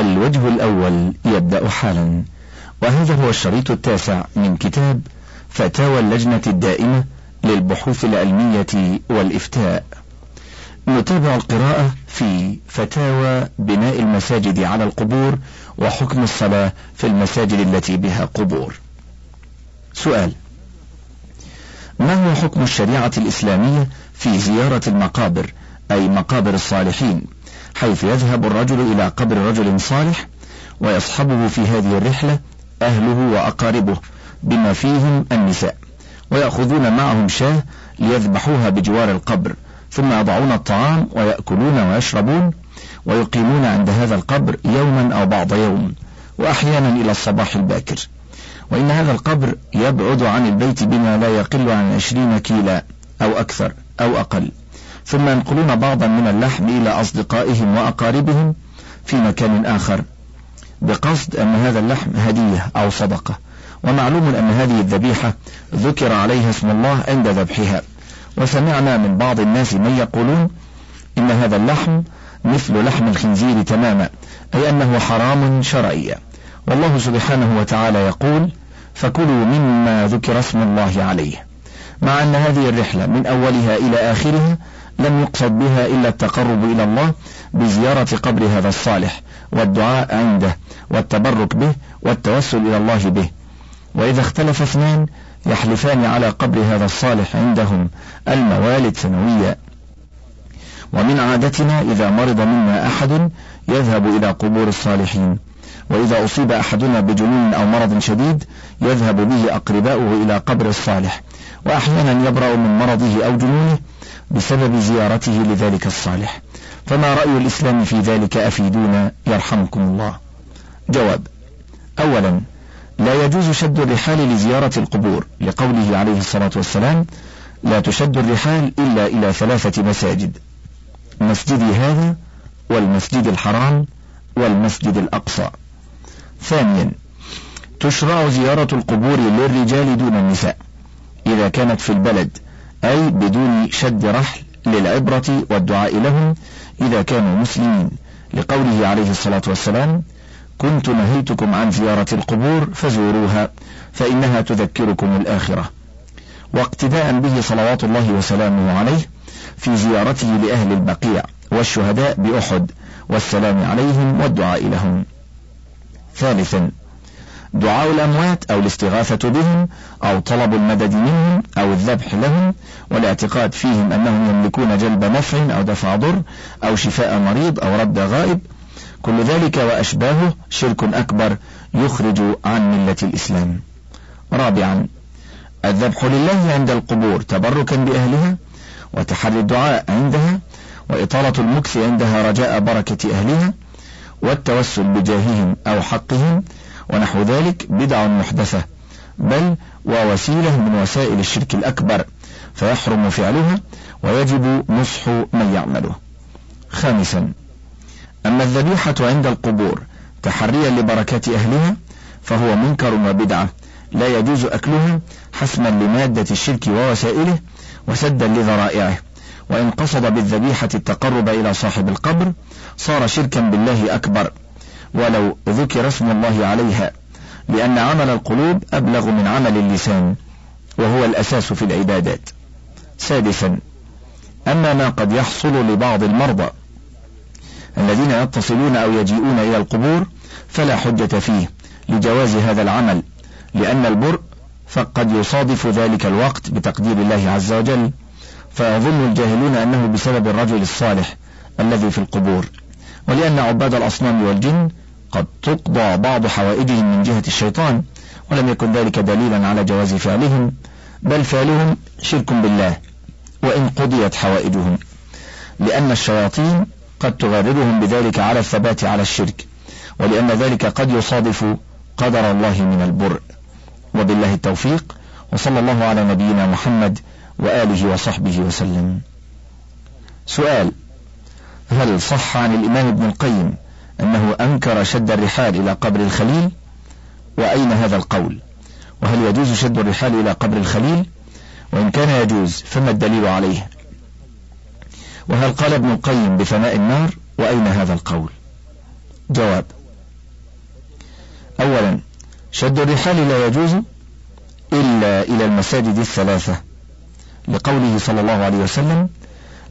الوجه الأول يبدأ حالا. وهذا هو الشريط التاسع من كتاب فتاوى اللجنة الدائمة للبحوث العلمية والإفتاء. نتابع القراءة في فتاوى بناء المساجد على القبور وحكم الصلاة في المساجد التي بها قبور. سؤال ما هو حكم الشريعة الإسلامية في زيارة المقابر أي مقابر الصالحين؟ حيث يذهب الرجل إلى قبر رجل صالح ويصحبه في هذه الرحلة أهله وأقاربه بما فيهم النساء ويأخذون معهم شاة ليذبحوها بجوار القبر ثم يضعون الطعام ويأكلون ويشربون ويقيمون عند هذا القبر يوما أو بعض يوم وأحيانا إلى الصباح الباكر. وإن هذا القبر يبعد عن البيت بما لا يقل عن عشرين كيلا أو أكثر أو أقل. ثم ينقلون بعضا من اللحم إلى أصدقائهم وأقاربهم في مكان آخر. بقصد أن هذا اللحم هدية أو صدقة ومعلوم أن هذه الذبيحة ذكر عليها اسم الله عند ذبحها. وسمعنا من بعض الناس من يقولون إن هذا اللحم مثل لحم الخنزير تماما أي أنه حرام شرعيا. والله سبحانه وتعالى يقول فكلوا مما ذكر اسم الله عليه مع أن هذه الرحلة من أولها إلى آخرها لم يقصد بها إلا التقرب إلى الله بزيارة قبر هذا الصالح والدعاء عنده والتبرك به والتوسل إلى الله به. وإذا اختلف اثنان يحلفان على قبر هذا الصالح عندهم الموالد سنويا ومن عادتنا إذا مرض منا أحد يذهب إلى قبور الصالحين. وإذا أصيب أحدنا بجنون أو مرض شديد يذهب به أقرباؤه إلى قبر الصالح وأحيانا يبرأ من مرضه أو جنونه بسبب زيارته لذلك الصالح. فما رأي الإسلام في ذلك أفيدونا يرحمكم الله؟ جواب أولا لا يجوز شد الرحال لزيارة القبور لقوله عليه الصلاة والسلام لا تشد الرحال إلا إلى ثلاثة مساجد مسجدي هذا والمسجد الحرام والمسجد الأقصى. ثانيا تشرع زيارة القبور للرجال دون النساء إذا كانت في البلد أي بدون شد رحل للعبرة والدعاء لهم إذا كانوا مسلمين. لقوله عليه الصلاة والسلام كنت نهيتكم عن زيارة القبور فزوروها فإنها تذكركم الآخرة. واقتداء به صلوات الله وسلامه عليه في زيارته لأهل البقيع والشهداء بأحد والسلام عليهم والدعاء لهم. ثالثا دعاء الأموات أو الاستغاثة بهم أو طلب المدد منهم أو الذبح لهم والاعتقاد فيهم أنهم يملكون جلب نفع أو دفع ضر أو شفاء مريض أو رد غائب. كل ذلك وأشباهه شرك أكبر يخرج عن ملة الإسلام. رابعا الذبح لله عند القبور تبركا بأهلها وتحري الدعاء عندها وإطالة المكث عندها رجاء بركة أهلها والتوسل بجاههم أو حقهم ونحو ذلك بدع محدثة بل ووسيلة من وسائل الشرك الأكبر فيحرم فعلها ويجب نصح من يعمله. خامسا أما الذبيحة عند القبور تحريا لبركات أهلها فهو منكر وبدعة لا يجوز أكلها حسما لمادة الشرك ووسائله وسدا لذرائعه. وإن قصد بالذبيحة التقرب إلى صاحب القبر صار شركا بالله أكبر. ولو ذكر اسم الله عليها لأن عمل القلوب أبلغ من عمل اللسان وهو الأساس في العبادات. سادسا أما ما قد يحصل لبعض المرضى الذين يتصلون أو يجيئون إلى القبور فلا حجة فيه لجواز هذا العمل لأن البرء فقد يصادف ذلك الوقت بتقدير الله عز وجل. فيظن الجاهلون أنه بسبب الرجل الصالح الذي في القبور ولأن عباد الأصنام والجن قد تقضى بعض حوائجهم من جهة الشيطان ولم يكن ذلك دليلا على جواز فعلهم بل فعلهم شرك بالله وإن قضيت حوائجهم لأن الشياطين قد تغررهم بذلك على الثبات على الشرك ولأن ذلك قد يصادف قدر الله من البرء وبالله التوفيق وصلى الله على نبينا محمد وآله وصحبه وسلم. سؤال هل صح عن الإمام ابن القيم أنه أنكر شد الرحال إلى قبر الخليل؟ وأين هذا القول؟ وهل يجوز شد الرحال إلى قبر الخليل؟ وإن كان يجوز فما الدليل عليه؟ وهل قال ابن القيم بفناء النار؟ وأين هذا القول؟ جواب شد الرحال لا يجوز إلا إلى المساجد الثلاثة. لقوله صلى الله عليه وسلم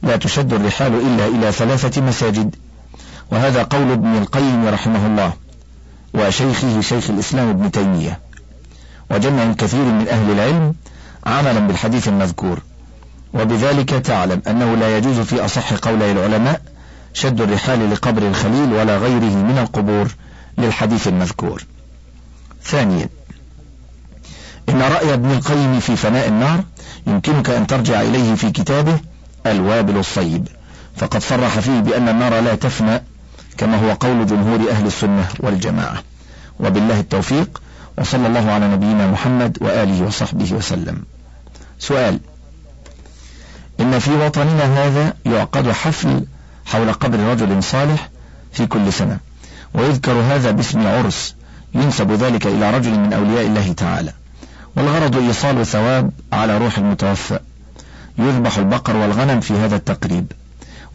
لا تشد الرحال إلا إلى ثلاثة مساجد. وهذا قول ابن القيم رحمه الله وشيخه شيخ الإسلام ابن تيمية. وجمع كثير من أهل العلم عملا بالحديث المذكور. وبذلك تعلم أنه لا يجوز في أصح قولي العلماء شد الرحال لقبر الخليل ولا غيره من القبور للحديث المذكور. ثانيا إن رأي ابن القيم في فناء النار يمكنك أن ترجع إليه في كتابه الوابل الصيب. فقد صرح فيه بأن النار لا تفنى كما هو قول جمهور أهل السنة والجماعة. وبالله التوفيق وصلى الله على نبينا محمد وآله وصحبه وسلم. سؤال إن في وطننا هذا يعقد حفل حول قبر رجل صالح في كل سنة ويذكر هذا باسم عرس ينسب ذلك إلى رجل من أولياء الله تعالى. والغرض إيصال ثواب على روح المتوفى. يذبح البقر والغنم في هذا التقريب.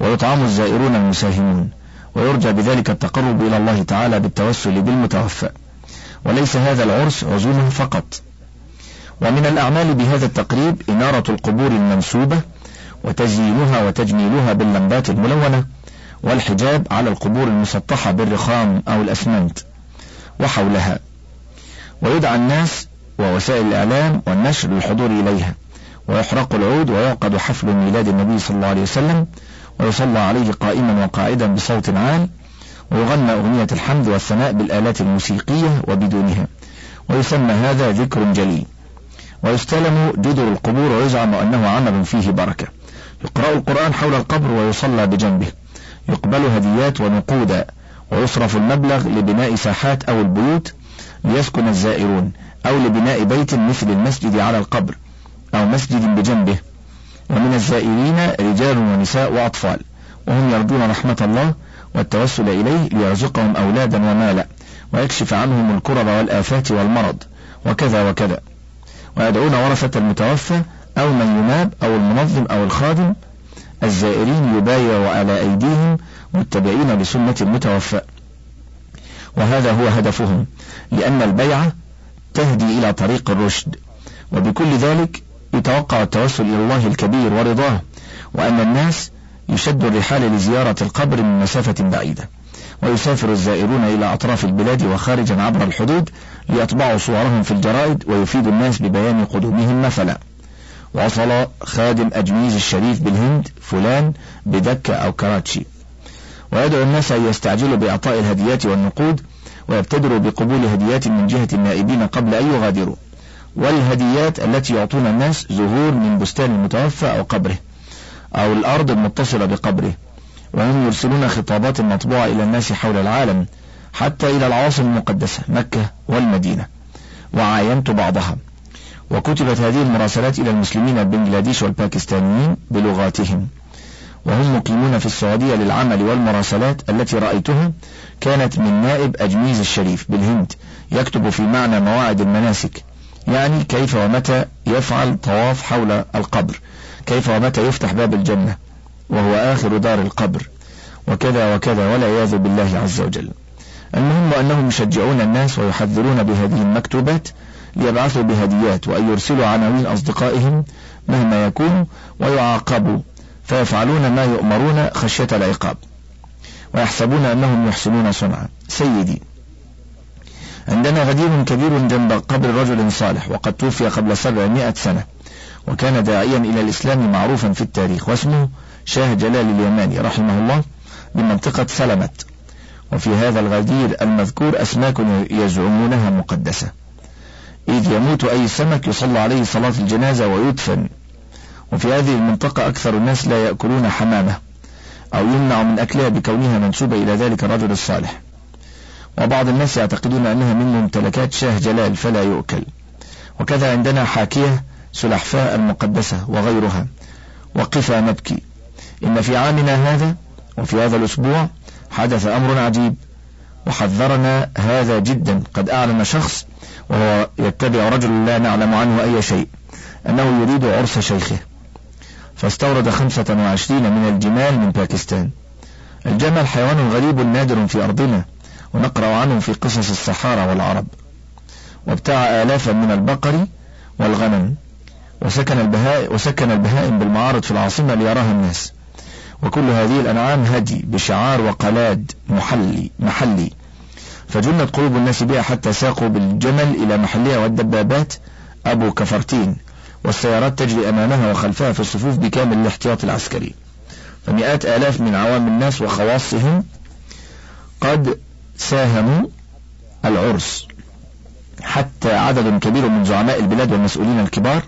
ويطعم الزائرون المساهمون. ويرجى بذلك التقرب إلى الله تعالى بالتوسل بالمتوفى. وليس هذا العرس عزومه فقط. ومن الأعمال بهذا التقريب إنارة القبور المنسوبة وتزيينها وتجميلها باللمبات الملونة والحجاب على القبور المسطحة بالرخام أو الأسمنت وحولها. ويدعى الناس ووسائل الإعلام والنشر للحضور إليها. ويحرق العود ويعقد حفل ميلاد النبي صلى الله عليه وسلم ويصلى عليه قائما وقاعدا بصوت عال ويغنى أغنية الحمد والثناء بالآلات الموسيقية وبدونها. ويسمى هذا ذكر جلي ويستلم جدر القبور ويزعم أنه عمل فيه بركة. يقرأ القرآن حول القبر ويصلى بجنبه. يقبل هديات ونقودا ويصرف المبلغ لبناء ساحات أو البيوت ليسكن الزائرون. أو لبناء بيت مثل المسجد على القبر أو مسجد بجنبه. ومن الزائرين رجال ونساء وأطفال. وهم يرجون رحمة الله والتوسل إليه ليرزقهم أولادا ومالا ويكشف عنهم الكرب والآفات والمرض وكذا وكذا. ويدعون ورثة المتوفى أو من يناب أو المنظم أو الخادم الزائرين يبايع على أيديهم متبعين لسنة المتوفى. وهذا هو هدفهم لأن البيعة تهدي إلى طريق الرشد. وبكل ذلك يتوقع التوسل إلى الله الكبير ورضاه وأن الناس يشد الرحال لزيارة القبر من مسافة بعيدة. ويسافر الزائرون إلى أطراف البلاد وخارجا عبر الحدود ليطبعوا صورهم في الجرائد ويفيد الناس ببيان قدومهم مثلا. وصل خادم أجميز الشريف بالهند فلان بدكة أو كراتشي. ويدعو الناس أن يستعجلوا بإعطاء الهديات والنقود ويبتدروا بقبول هديات من جهة النائبين قبل أن يغادروا والهديات التي يعطون الناس زهور من بستان المتوفى أو قبره أو الأرض المتصلة بقبره وهم يرسلون خطابات مطبوعة إلى الناس حول العالم حتى إلى العواصم المقدسة مكة والمدينة وعاينت بعضها. وكتبت هذه المراسلات إلى المسلمين بنجلاديش والباكستانيين بلغاتهم. وهم مقيمون في السعودية للعمل والمراسلات التي رأيتها كانت من نائب أجميز الشريف بالهند يكتب في معنى مواعيد المناسك يعني كيف ومتى يفعل طواف حول القبر كيف ومتى يفتح باب الجنة وهو آخر دار القبر وكذا وكذا والعياذ بالله عز وجل. المهم أنهم يشجعون الناس ويحذرون بهذه المكتوبات ليبعثوا بهديات وأن يرسلوا عناوين أصدقائهم مهما يكون ويعاقبوا فيفعلون ما يؤمرون خشية العقاب ويحسبون أنهم يحسنون صنعا. سيدي عندنا غدير كبير جنب قبر رجل صالح وقد توفي قبل سبعمائة سنة وكان داعيا إلى الإسلام معروفا في التاريخ واسمه شاه جلال اليماني رحمه الله من منطقة سلمت. وفي هذا الغدير المذكور أسماك يزعمونها مقدسة. إذ يموت أي سمك يصلى عليه صلاة الجنازة ويدفن. وفي هذه المنطقة أكثر الناس لا يأكلون حمامة أو يمنع من أكلها بكونها منسوبة إلى ذلك الرجل الصالح. وبعض الناس يعتقدون أنها من ممتلكات شاه جلال فلا يؤكل. وكذا عندنا حاكية سلحفاء المقدسة وغيرها. وقفا نبكي إن في عامنا هذا وفي هذا الأسبوع حدث أمر عجيب. وحذرنا هذا جدا. قد أعلن شخص وهو يتبع رجل لا نعلم عنه أي شيء أنه يريد عرس شيخه. فاستورد خمسة وعشرين من الجمال من باكستان. الجمل حيوان غريب نادر في أرضنا ونقرأ عنه في قصص الصحارى والعرب. وابتاع آلافا من البقر والغنم وسكن البهائم وسكن البهائم بالمعارض في العاصمة ليراها الناس. وكل هذه الأنعام هدي بشعار وقلاد محلي محلي. فجنت قلوب الناس بها حتى ساقوا بالجمل إلى محلها والدبابات أبو كفرتين. والسيارات تجري أمامها وخلفها في الصفوف بكامل الاحتياط العسكري. فمئات آلاف من عوام الناس وخواصهم قد ساهموا العرس. حتى عدد كبير من زعماء البلاد والمسؤولين الكبار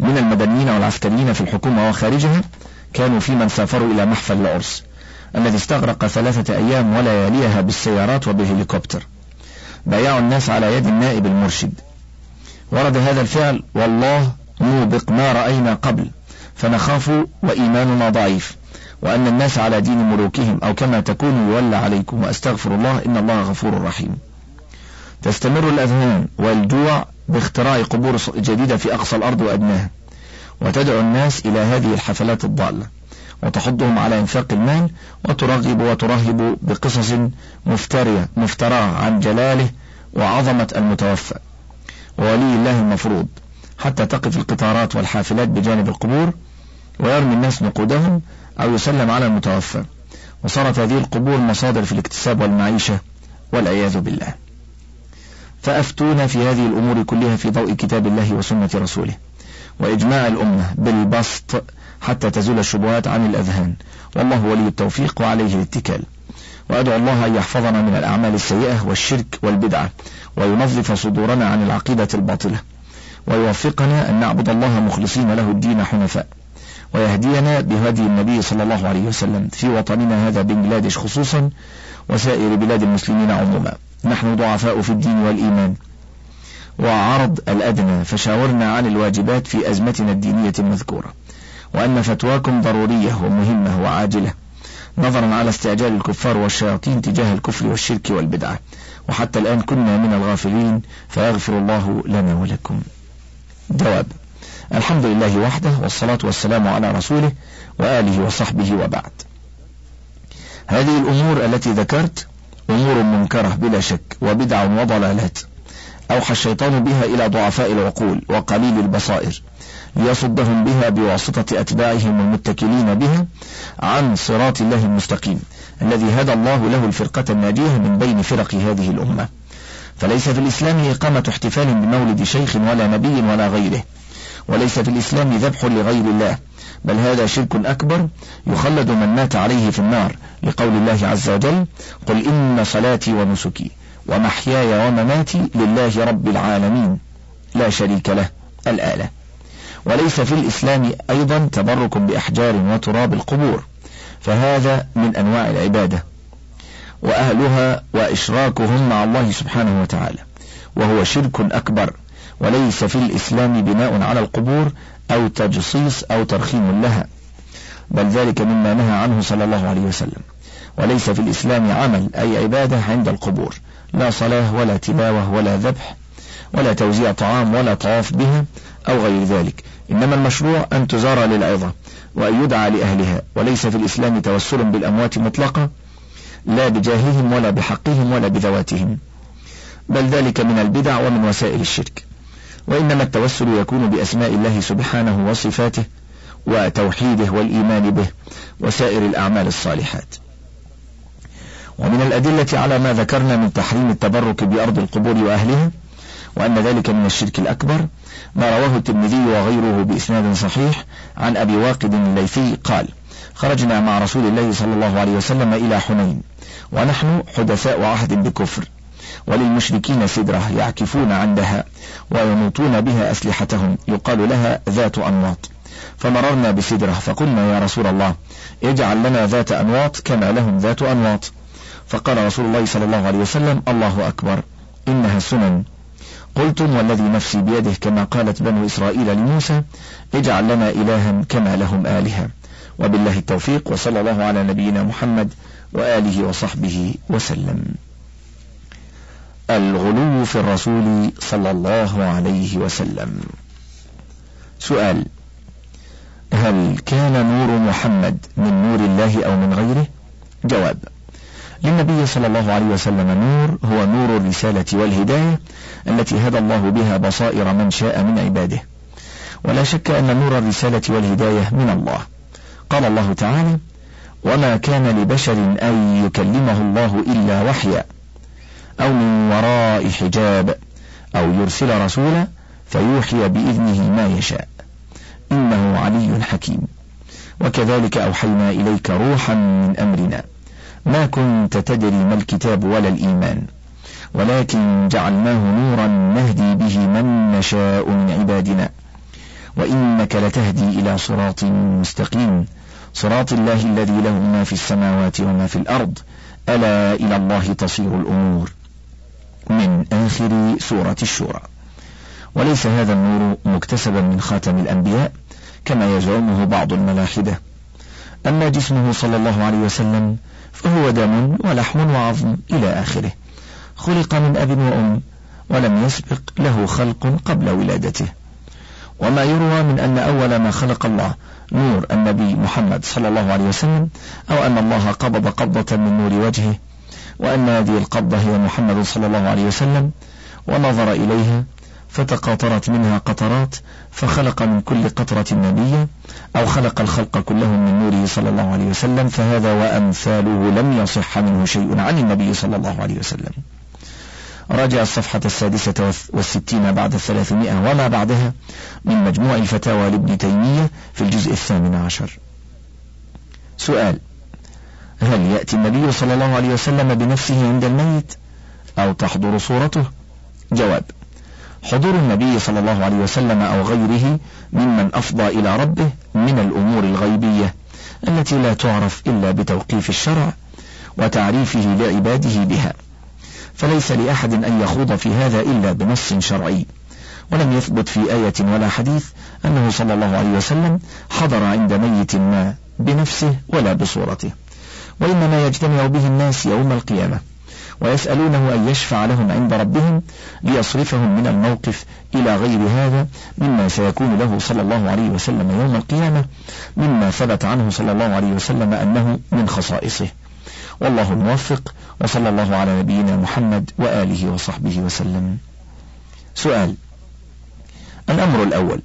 من المدنيين والعسكريين في الحكومة وخارجها كانوا في من سافروا إلى محفل العرس الذي استغرق ثلاثة أيام ولياليها بالسيارات وبهليكوبتر. بايعوا الناس على يد النائب المرشد. ورد هذا الفعل والله موبق ما رأينا قبل فنخاف وإيماننا ضعيف. وأن الناس على دين ملوكهم أو كما تكون يولى عليكم وأستغفر الله إن الله غفور رحيم. تستمر الأذهان والجوع باختراع قبور جديدة في أقصى الأرض وأدناها. وتدعو الناس إلى هذه الحفلات الضالة. وتحضهم على إنفاق المال وترغب وترهب بقصص مفترية مفتراه عن جلاله وعظمة المتوفى. وولي الله المفروض. حتى تقف القطارات والحافلات بجانب القبور ويرمي الناس نقودهم أو يسلم على المتوفى. وصارت هذه القبور مصادر في الاكتساب والمعيشة والعياذ بالله. فأفتونا في هذه الأمور كلها في ضوء كتاب الله وسنة رسوله. وإجماع الأمة بالبسط حتى تزول الشبهات عن الأذهان. والله ولي التوفيق وعليه الاتكال. وأدعو الله أن يحفظنا من الأعمال السيئة والشرك والبدعة. وينظف صدورنا عن العقيدة الباطلة. ويوفقنا أن نعبد الله مخلصين له الدين حنفاء. ويهدينا بهدي النبي صلى الله عليه وسلم في وطننا هذا بنجلاديش خصوصا وسائر بلاد المسلمين عموما. نحن ضعفاء في الدين والإيمان. وعرض الأدنى فشاورنا عن الواجبات في أزمتنا الدينية المذكورة. وأن فتواكم ضرورية ومهمة وعاجلة. نظرا على استعجال الكفار والشياطين تجاه الكفر والشرك والبدعة. وحتى الآن كنا من الغافلين فيغفر الله لنا ولكم. جواب. الحمد لله وحده والصلاة والسلام على رسوله وآله وصحبه وبعد. هذه الأمور التي ذكرت أمور منكرة بلا شك وبدع وضلالات. أوحى الشيطان بها إلى ضعفاء العقول وقليل البصائر ليصدهم بها بواسطة أتباعهم المتكلين بها عن صراط الله المستقيم الذي هدى الله له الفرقة الناجية من بين فرق هذه الأمة. فليس في الإسلام إقامة احتفال بمولد شيخ ولا نبي ولا غيره وليس في الإسلام ذبح لغير الله بل هذا شرك أكبر يخلد من مات عليه في النار لقول الله عز وجل قل إن صلاتي ونسكي ومحياي ومماتي لله رب العالمين لا شريك له الآلة. وليس في الإسلام أيضا تبرك بأحجار وتراب القبور فهذا من أنواع العبادة. وأهلها وإشراكهم مع الله سبحانه وتعالى. وهو شرك أكبر وليس في الإسلام بناء على القبور أو تجصيص أو ترخيم لها. بل ذلك مما نهى عنه صلى الله عليه وسلم. وليس في الإسلام عمل أي عبادة عند القبور. لا صلاة ولا تلاوة ولا ذبح ولا توزيع طعام ولا طواف بها أو غير ذلك. إنما المشروع أن تزار للعظة وأن يدعى لأهلها. وليس في الإسلام توسل بالأموات مطلقة لا بجاههم ولا بحقهم ولا بذواتهم. بل ذلك من البدع ومن وسائل الشرك. وإنما التوسل يكون بأسماء الله سبحانه وصفاته وتوحيده والإيمان به وسائر الأعمال الصالحات. ومن الأدلة على ما ذكرنا من تحريم التبرك بأرض القبور وأهلها وأن ذلك من الشرك الأكبر ما رواه الترمذي وغيره بإسناد صحيح عن أبي واقد الليثي قال خرجنا مع رسول الله صلى الله عليه وسلم إلى حنين ونحن حدثاء عهد بكفر وللمشركين سدرة يعكفون عندها وينوطون بها أسلحتهم. يقال لها ذات أنواط. فمررنا بسدرة فقلنا يا رسول الله اجعل لنا ذات أنواط كما لهم ذات أنواط. فقال رسول الله صلى الله عليه وسلم الله أكبر إنها سنن. قلتم والذي نفسي بيده كما قالت بنو إسرائيل لموسى اجعل لنا إلها كما لهم آلهة. وبالله التوفيق وصلى الله على نبينا محمد وآله وصحبه وسلم. الغلو في الرسول صلى الله عليه وسلم. سؤال هل كان نور محمد من نور الله أو من غيره؟ جواب للنبي صلى الله عليه وسلم نور هو نور الرسالة والهداية التي هدى الله بها بصائر من شاء من عباده. ولا شك أن نور الرسالة والهداية من الله. قال الله تعالى وما كان لبشر أن يكلمه الله إلا وحيا أو من وراء حجاب أو يرسل رسولا فيوحي بإذنه ما يشاء. إنه علي حكيم. وكذلك أوحينا إليك روحا من أمرنا. ما كنت تدري ما الكتاب ولا الإيمان. ولكن جعلناه نورا نهدي به من نشاء من عبادنا. وإنك لتهدي إلى صراط مستقيم. صراط الله الذي له ما في السماوات وما في الأرض ألا إلى الله تصير الأمور. من آخر سورة الشورى. وليس هذا النور مكتسبا من خاتم الأنبياء كما يزعمه بعض الملاحدة. أما جسمه صلى الله عليه وسلم فهو دم ولحم وعظم إلى آخره. خلق من أب وأم ولم يسبق له خلق قبل ولادته. وما يروى من أن أول ما خلق الله نور النبي محمد صلى الله عليه وسلم أو أن الله قبض قبضة من نور وجهه وأن هذه القبضة هي محمد صلى الله عليه وسلم ونظر إليها فتقاطرت منها قطرات فخلق من كل قطرة نبيا أو خلق الخلق كلهم من نوره صلى الله عليه وسلم فهذا وأمثاله لم يصح منه شيء عن النبي صلى الله عليه وسلم. راجع الصفحة السادسة والستين بعد الثلاثمائة وما بعدها من مجموع الفتاوى لابن تيمية في الجزء الثامن عشر. سؤال هل يأتي النبي صلى الله عليه وسلم بنفسه عند الميت أو تحضر صورته؟ جواب حضور النبي صلى الله عليه وسلم أو غيره ممن أفضى إلى ربه من الأمور الغيبية التي لا تعرف إلا بتوقيف الشرع وتعريفه لعباده بها. فليس لأحد أن يخوض في هذا إلا بنص شرعي. ولم يثبت في آية ولا حديث أنه صلى الله عليه وسلم حضر عند ميت ما بنفسه ولا بصورته. وإنما يجتمع به الناس يوم القيامة ويسألونه أن يشفع لهم عند ربهم ليصرفهم من الموقف إلى غير هذا مما سيكون له صلى الله عليه وسلم يوم القيامة مما ثبت عنه صلى الله عليه وسلم أنه من خصائصه. والله الموفق وصلى الله على نبينا محمد وآله وصحبه وسلم. سؤال الأمر الأول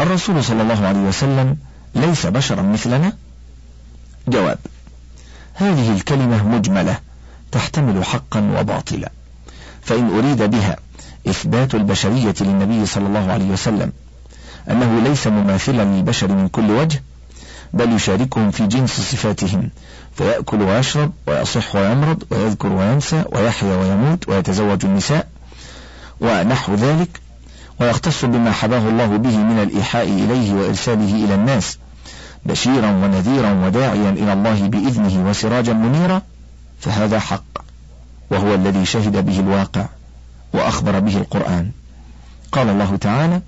الرسول صلى الله عليه وسلم ليس بشرا مثلنا؟ جواب هذه الكلمة مجملة تحتمل حقا وباطلا فإن أريد بها إثبات البشرية للنبي صلى الله عليه وسلم أنه ليس مماثلا للبشر من كل وجه بل يشاركهم في جنس صفاتهم فيأكل ويشرب ويصح ويمرض ويذكر وينسى ويحيا ويموت ويتزوج النساء ونحو ذلك ويختص بما حباه الله به من الإيحاء إليه وإرساله إلى الناس بشيرا ونذيرا وداعيا إلى الله بإذنه وسراجا منيرا فهذا حق وهو الذي شهد به الواقع وأخبر به القرآن. قال الله تعالى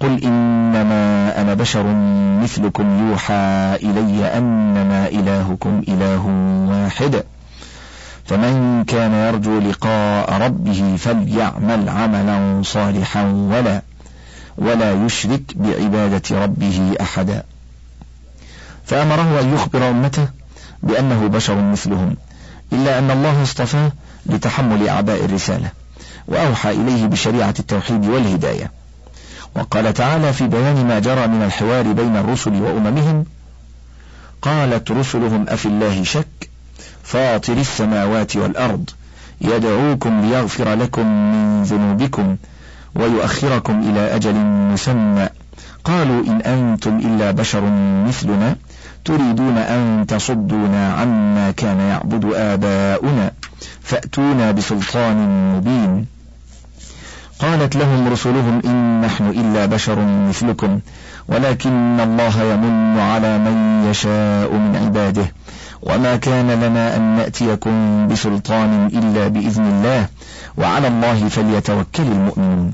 قل إنما أنا بشر مثلكم يوحى إلي أنما إلهكم إله واحد. فمن كان يرجو لقاء ربه فليعمل عملا صالحا ولا ولا يشرك بعبادة ربه أحدا. فأمره أن يخبر أمته بأنه بشر مثلهم إلا أن الله اصطفاه لتحمل أعباء الرسالة وأوحى إليه بشريعة التوحيد والهداية. وقال تعالى في بيان ما جرى من الحوار بين الرسل وأممهم قالت رسلهم أفي الله شك؟ فاطر السماوات والأرض يدعوكم ليغفر لكم من ذنوبكم ويؤخركم إلى أجل مسمى. قالوا إن أنتم إلا بشر مثلنا تريدون أن تصدونا عما كان يعبد آباؤنا فأتونا بسلطان مبين. قالت لهم رسلهم إن نحن إلا بشر مثلكم ولكن الله يمن على من يشاء من عباده. وما كان لنا أن نأتيكم بسلطان إلا بإذن الله وعلى الله فليتوكل المؤمنون.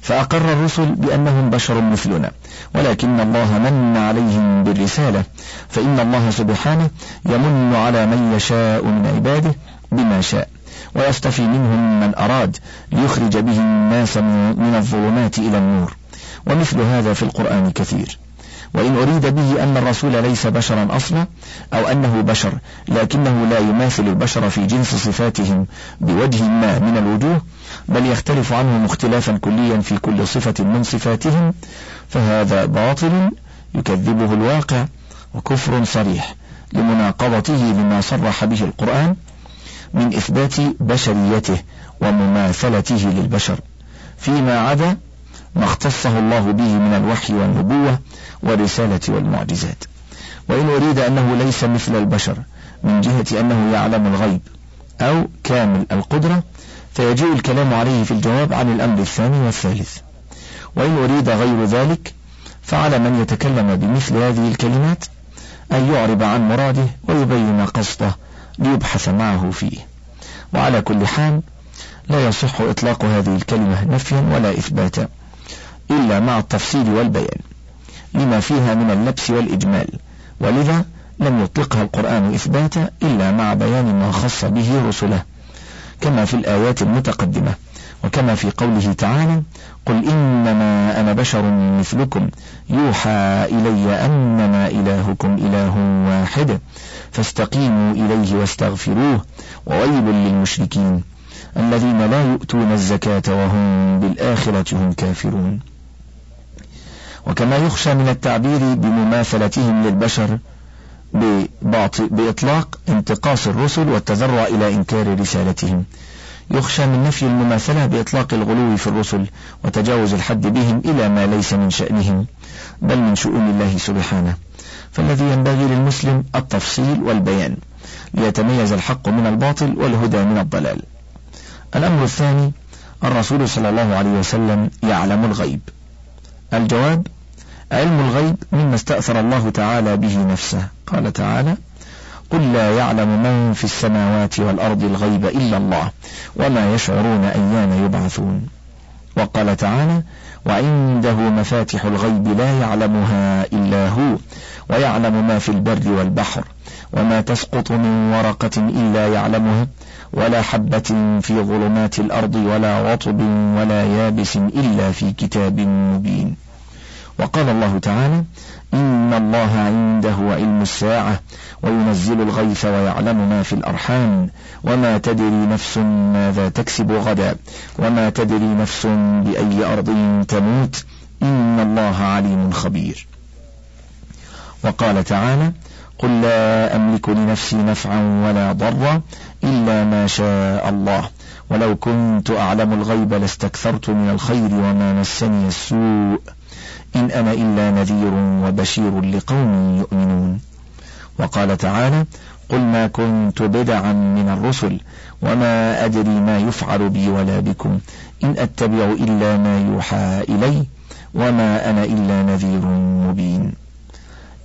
فأقر الرسل بأنهم بشر مثلنا ولكن الله من عليهم بالرسالة. فإن الله سبحانه يمن على من يشاء من عباده بما شاء. ويصطفي منهم من أراد ليخرج به الناس من الظلمات إلى النور. ومثل هذا في القرآن كثير. وإن أريد به أن الرسول ليس بشرا أصلا أو أنه بشر لكنه لا يماثل البشر في جنس صفاتهم بوجه ما من الوجوه بل يختلف عنهم اختلافا كليا في كل صفة من صفاتهم فهذا باطل يكذبه الواقع وكفر صريح لمناقضته لما صرح به القرآن من إثبات بشريته ومماثلته للبشر فيما عدا ما اختصه الله به من الوحي والنبوة والرسالة والمعجزات. وإن أريد أنه ليس مثل البشر من جهة أنه يعلم الغيب أو كامل القدرة فيجيء الكلام عليه في الجواب عن الأمر الثاني والثالث. وإن أريد غير ذلك فعلى من يتكلم بمثل هذه الكلمات أن يعرب عن مراده ويبين قصده ليبحث معه فيه. وعلى كل حال لا يصح إطلاق هذه الكلمة نفيا ولا إثباتا إلا مع التفصيل والبيان لما فيها من اللبس والإجمال. ولذا لم يطلقها القرآن إثباتا إلا مع بيان ما خص به رسله كما في الآيات المتقدمة. وكما في قوله تعالى قل إنما أنا بشر مثلكم يوحى إلي أنما إلهكم إله واحد فاستقيموا إليه واستغفروه وويل للمشركين الذين لا يؤتون الزكاة وهم بالآخرة هم كافرون. وكما يخشى من التعبير بمماثلتهم للبشر بإطلاق انتقاص الرسل والتذرع إلى إنكار رسالتهم. يخشى من نفي المماثلة بإطلاق الغلو في الرسل وتجاوز الحد بهم إلى ما ليس من شأنهم بل من شؤون الله سبحانه. فالذي ينبغي للمسلم التفصيل والبيان ليتميز الحق من الباطل والهدى من الضلال. الأمر الثاني الرسول صلى الله عليه وسلم يعلم الغيب. الجواب علم الغيب مما استأثر الله تعالى به نفسه. قال تعالى قل لا يعلم من في السماوات والأرض الغيب إلا الله وما يشعرون أيان يبعثون. وقال تعالى وعنده مفاتح الغيب لا يعلمها إلا هو ويعلم ما في البر والبحر وما تسقط من ورقة إلا يعلمها ولا حبة في ظلمات الأرض ولا رطب ولا يابس إلا في كتاب مبين. وقال الله تعالى إن الله عنده علم الساعة وينزل الغيث ويعلم ما في الأرحام وما تدري نفس ماذا تكسب غدا وما تدري نفس بأي أرض تموت إن الله عليم خبير. وقال تعالى قل لا أملك لنفسي نفعا ولا ضرا إلا ما شاء الله. ولو كنت أعلم الغيب لاستكثرت من الخير وما مسني السوء. إن أنا إلا نذير وبشير لقوم يؤمنون. وقال تعالى قل ما كنت بدعا من الرسل وما أدري ما يفعل بي ولا بكم. إن أتبع إلا ما يوحى إلي وما أنا إلا نذير مبين.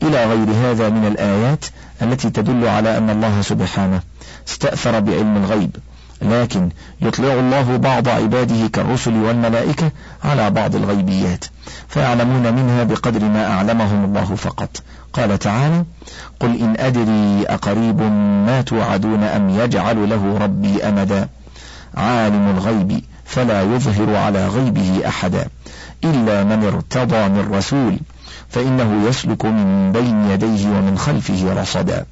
إلى غير هذا من الآيات التي تدل على أن الله سبحانه استأثر بعلم الغيب. لكن يطلع الله بعض عباده كالرسل والملائكة على بعض الغيبيات فيعلمون منها بقدر ما أعلمهم الله فقط. قال تعالى قل إن أدري أقريب ما توعدون أم يجعل له ربي أمدا؟ عالم الغيب فلا يظهر على غيبه أحدا إلا من ارتضى من رسول فإنه يسلك من بين يديه ومن خلفه رصدا.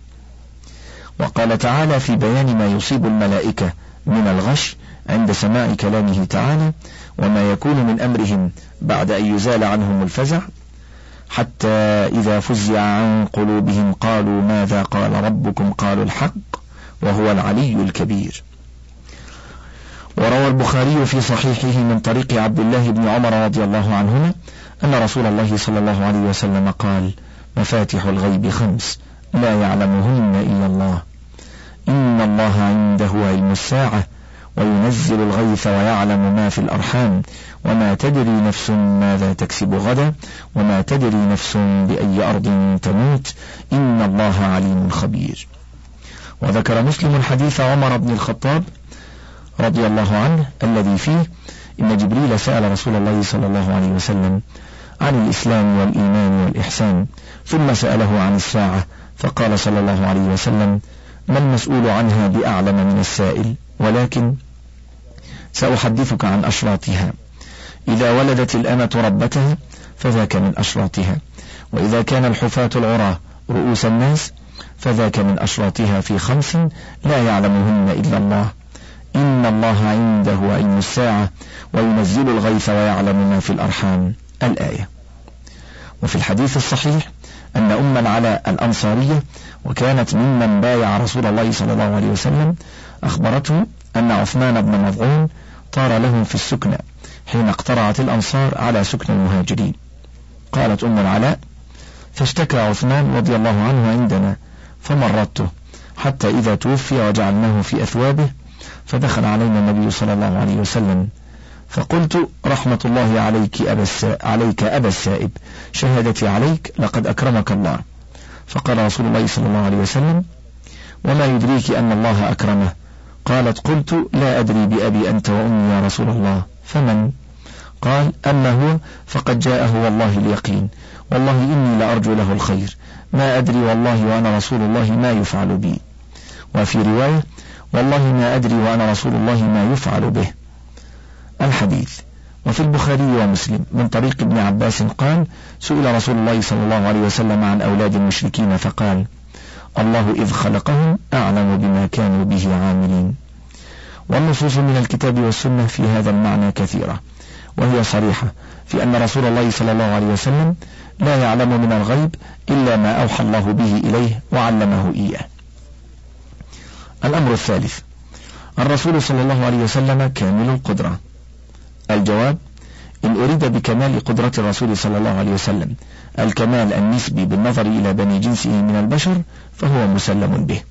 وقال تعالى في بيان ما يصيب الملائكة من الغش عند سماع كلامه تعالى وما يكون من أمرهم بعد أن يزال عنهم الفزع حتى إذا فزع عن قلوبهم قالوا ماذا قال ربكم؟ قالوا الحق وهو العلي الكبير. وروى البخاري في صحيحه من طريق عبد الله بن عمر رضي الله عنهما أن رسول الله صلى الله عليه وسلم قال مفاتح الغيب خمس لا يعلمهن إلا الله. إن الله عنده علم الساعة وينزل الغيث ويعلم ما في الأرحام وما تدري نفس ماذا تكسب غدا وما تدري نفس بأي أرض تموت إن الله عليم خبير. وذكر مسلم حديث عمر بن الخطاب رضي الله عنه الذي فيه إن جبريل سأل رسول الله صلى الله عليه وسلم عن الإسلام والإيمان والإحسان ثم سأله عن الساعة فقال صلى الله عليه وسلم ما المسؤول عنها بأعلم من السائل؟ ولكن سأحدثك عن أشراطها. إذا ولدت الأمة ربتها فذاك من أشراطها. وإذا كان الحفاة العراة رؤوس الناس فذاك من أشراطها في خمس لا يعلمهن إلا الله. إن الله عنده علم الساعة وينزل الغيث ويعلم ما في الأرحام. الآية. وفي الحديث الصحيح أن أم العلاء الأنصارية وكانت ممن بايع رسول الله صلى الله عليه وسلم أخبرته أن عثمان بن مضعون طار لهم في السكنى حين اقترعت الأنصار على سكن المهاجرين. قالت أم العلاء فاشتكى عثمان رضي الله عنه عندنا فمرضته حتى إذا توفي وجعلناه في أثوابه فدخل علينا النبي صلى الله عليه وسلم. فقلت رحمة الله عليك أبا عليك أبا السائب شهادتي عليك لقد أكرمك الله. فقال رسول الله صلى الله عليه وسلم وما يدريك أن الله أكرمه. قالت قلت لا أدري بأبي أنت وأمي يا رسول الله فمن؟ قال أما هو فقد جاءه والله اليقين والله إني لأرجو له الخير ما أدري والله وأنا رسول الله ما يفعل بي. وفي رواية والله ما أدري وأنا رسول الله ما يفعل به. الحديث. وفي البخاري ومسلم. من طريق ابن عباس قال سئل رسول الله صلى الله عليه وسلم عن أولاد المشركين فقال الله إذ خلقهم أعلم بما كانوا به عاملين. والنصوص من الكتاب والسنة في هذا المعنى كثيرة وهي صريحة في أن رسول الله صلى الله عليه وسلم لا يعلم من الغيب إلا ما أوحى الله به إليه وعلمه إياه. الأمر الثالث الرسول صلى الله عليه وسلم كامل القدرة. الجواب إن أريد بكمال قدرة الرسول صلى الله عليه وسلم الكمال النسبي بالنظر إلى بني جنسه من البشر فهو مسلم به.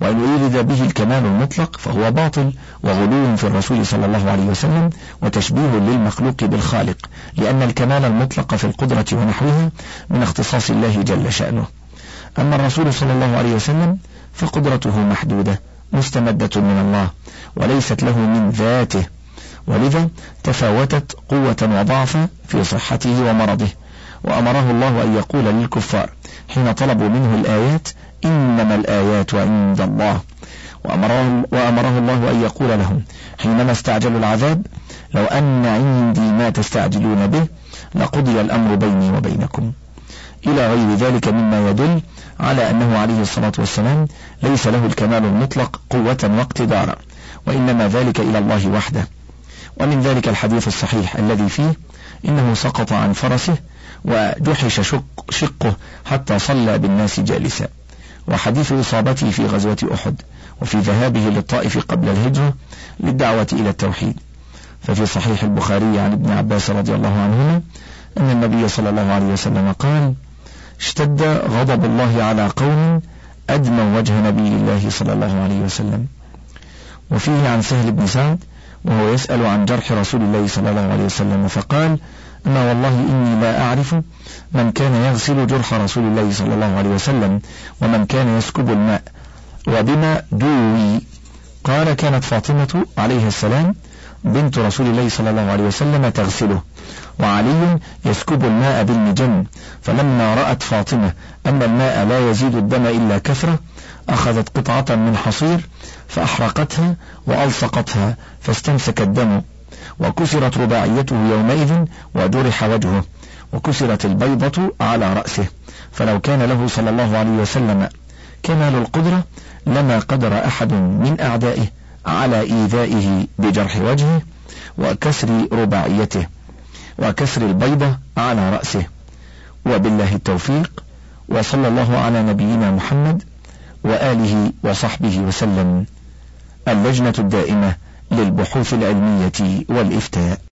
وإن أريد به الكمال المطلق فهو باطل وغلو في الرسول صلى الله عليه وسلم وتشبيه للمخلوق بالخالق لأن الكمال المطلق في القدرة ونحوها من اختصاص الله جل شأنه. أما الرسول صلى الله عليه وسلم فقدرته محدودة مستمدة من الله وليست له من ذاته. ولذا تفاوتت قوة وضعفا في صحته ومرضه وأمره الله أن يقول للكفار حين طلبوا منه الآيات إنما الآيات عند الله. وأمره, وأمره الله أن يقول لهم حينما استعجلوا العذاب لو أن عندي ما تستعجلون به لقضي الأمر بيني وبينكم. إلى غير ذلك مما يدل على أنه عليه الصلاة والسلام ليس له الكمال المطلق قوة واقتدارا وإنما ذلك إلى الله وحده. ومن ذلك الحديث الصحيح الذي فيه إنه سقط عن فرسه وجحش شق شقه حتى صلى بالناس جالسا. وحديث إصابته في غزوة أحد وفي ذهابه للطائف قبل الهجرة للدعوة إلى التوحيد. ففي صحيح البخاري عن ابن عباس رضي الله عنهما أن النبي صلى الله عليه وسلم قال اشتد غضب الله على قوم أدموا وجه نبي الله صلى الله عليه وسلم. وفيه عن سهل بن سعد وهو يسأل عن جرح رسول الله صلى الله عليه وسلم فقال أما والله إني لا أعرف من كان يغسل جرح رسول الله صلى الله عليه وسلم ومن كان يسكب الماء وبما دوي. قال كانت فاطمة عليه السلام بنت رسول الله صلى الله عليه وسلم تغسله وعلي يسكب الماء بالمجن فلما رأت فاطمة أن الماء لا يزيد الدم إلا كثرة أخذت قطعة من حصير فأحرقتها وألصقتها فاستمسك الدم وكسرت رباعيته يومئذ وجرح وجهه وكسرت البيضة على رأسه. فلو كان له صلى الله عليه وسلم كمال القدرة لما قدر أحد من أعدائه على إيذائه بجرح وجهه وكسر رباعيته وكسر البيضة على رأسه. وبالله التوفيق وصلى الله على نبينا محمد وآله وصحبه وسلم. اللجنة الدائمة للبحوث العلمية والإفتاء.